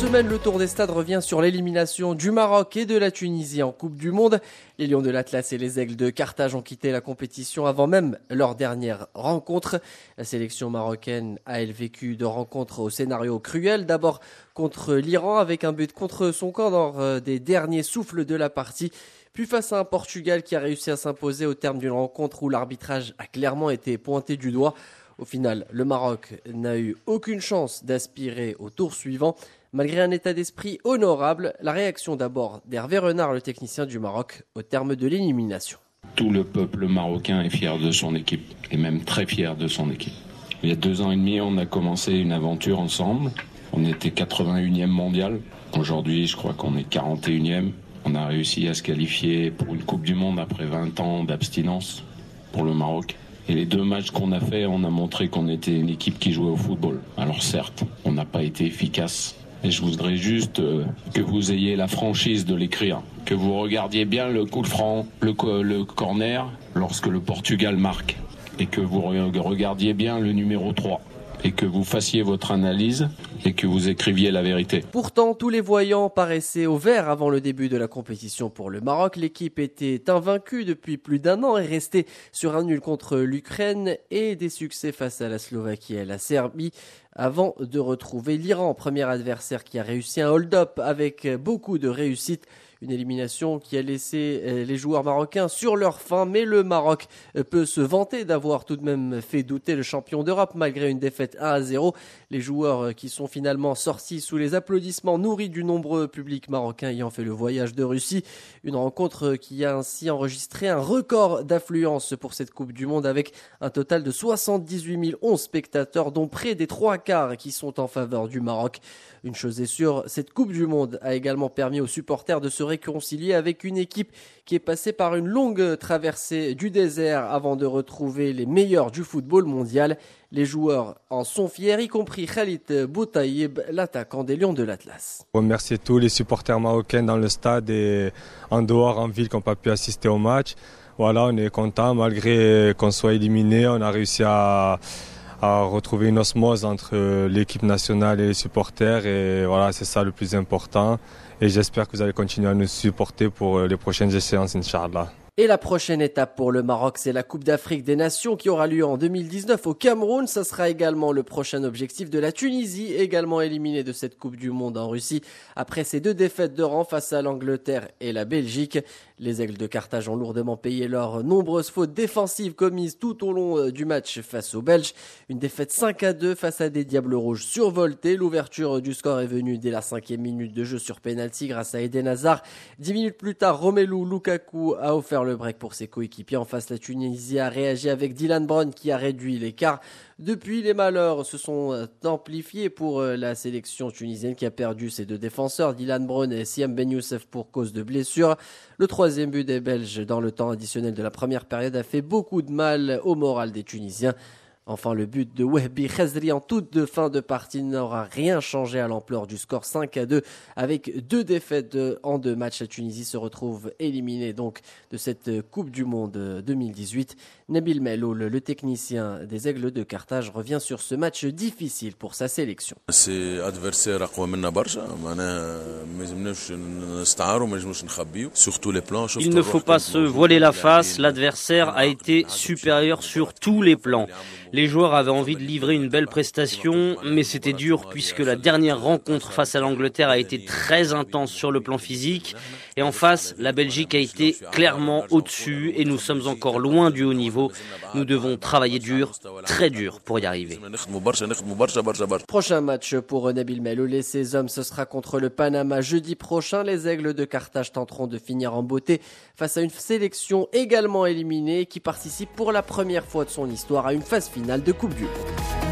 semaine, le Tour des Stades revient sur l'élimination du Maroc et de la Tunisie en Coupe du Monde. Les Lions de l'Atlas et les Aigles de Carthage ont quitté la compétition avant même leur dernière rencontre. La sélection marocaine a elle vécu de rencontres au scénario cruel. D'abord contre l'Iran avec un but contre son camp dans euh, des derniers souffles de la partie. Puis face à un Portugal qui a réussi à s'imposer au terme d'une rencontre où l'arbitrage a clairement été pointé du doigt. Au final, le Maroc n'a eu aucune chance d'aspirer au tour suivant. Malgré un état d'esprit honorable, la réaction d'abord d'Hervé Renard, le technicien du Maroc, au terme de l'élimination. Tout le peuple marocain est fier de son équipe, et même très fier de son équipe. Il y a deux ans et demi, on a commencé une aventure ensemble. On était 81e mondial. Aujourd'hui, je crois qu'on est 41e. On a réussi à se qualifier pour une Coupe du Monde après 20 ans d'abstinence pour le Maroc. Et les deux matchs qu'on a fait, on a montré qu'on était une équipe qui jouait au football. Alors certes, on n'a pas été efficace. Et je voudrais juste euh, que vous ayez la franchise de l'écrire, que vous regardiez bien le coup de franc, le, le corner, lorsque le Portugal marque, et que vous regardiez bien le numéro 3 et que vous fassiez votre analyse et que vous écriviez la vérité. Pourtant, tous les voyants paraissaient au vert avant le début de la compétition pour le Maroc. L'équipe était invaincue depuis plus d'un an et restait sur un nul contre l'Ukraine et des succès face à la Slovaquie et à la Serbie avant de retrouver l'Iran, premier adversaire qui a réussi un hold-up avec beaucoup de réussite. Une élimination qui a laissé euh, les joueurs marocains sur leur faim, mais le Maroc euh, peut se vanter d'avoir tout de même fait douter le champion d'Europe malgré une défaite 1 à 0. Les joueurs euh, qui sont finalement sortis sous les applaudissements nourris du nombreux public marocain ayant fait le voyage de Russie. Une rencontre qui a ainsi enregistré un record d'affluence pour cette Coupe du Monde avec un total de 78 011 spectateurs, dont près des trois quarts qui sont en faveur du Maroc. Une chose est sûre, cette Coupe du Monde a également permis aux supporters de se réconcilier avec une équipe qui est passée par une longue traversée du désert avant de retrouver les meilleurs du football mondial. Les joueurs en sont fiers, y compris Khalid Boutaïb, l'attaquant des Lions de l'Atlas. On remercie tous les supporters marocains dans le stade et en dehors, en ville, qui n'ont pas pu assister au match. Voilà, on est content malgré qu'on soit éliminé, on a réussi à à retrouver une osmose entre l'équipe nationale et les supporters. Et voilà, c'est ça le plus important. Et j'espère que vous allez continuer à nous supporter pour les prochaines échéances, Inch'Allah. Et la prochaine étape pour le Maroc, c'est la Coupe d'Afrique des Nations qui aura lieu en 2019 au Cameroun. Ça sera également le prochain objectif de la Tunisie, également éliminée de cette Coupe du Monde en Russie après ses deux défaites de rang face à l'Angleterre et la Belgique. Les Aigles de Carthage ont lourdement payé leurs nombreuses fautes défensives commises tout au long euh, du match face aux Belges. Une défaite 5 à 2 face à des Diables Rouges survoltés. L'ouverture du score est venue dès la cinquième minute de jeu sur penalty grâce à Eden Hazard. Dix minutes plus tard, Romelu Lukaku a offert le break pour ses coéquipiers. En face, la Tunisie a réagi avec Dylan Brown qui a réduit l'écart. Depuis, les malheurs se sont euh, amplifiés pour euh, la sélection tunisienne qui a perdu ses deux défenseurs, Dylan Brown et Siam Ben Youssef pour cause de blessures. Le troisième but des Belges dans le temps additionnel de la première période a fait beaucoup de mal au moral des Tunisiens. Enfin, le but de Wehbi Khazri en toute de fin de partie n'aura rien changé à l'ampleur du score 5 à 2. Avec deux défaites en deux matchs, la Tunisie se retrouve éliminée donc de cette Coupe du Monde 2018. Nabil Mello, le technicien des Aigles de Carthage, revient sur ce match difficile pour sa sélection. C'est adversaire Il ne faut pas se voiler la face, l'adversaire a été supérieur sur tous les plans. Les joueurs avaient envie de livrer une belle prestation, mais c'était dur puisque la dernière rencontre face à l'Angleterre a été très intense sur le plan physique. Et en face, la Belgique a été clairement au-dessus et nous sommes encore loin du haut niveau. Nous devons travailler dur, très dur pour y arriver. Prochain match pour Nabil Meloul et ses hommes, ce sera contre le Panama jeudi prochain. Les Aigles de Carthage tenteront de finir en beauté face à une sélection également éliminée qui participe pour la première fois de son histoire à une phase finale de Coupe du Monde.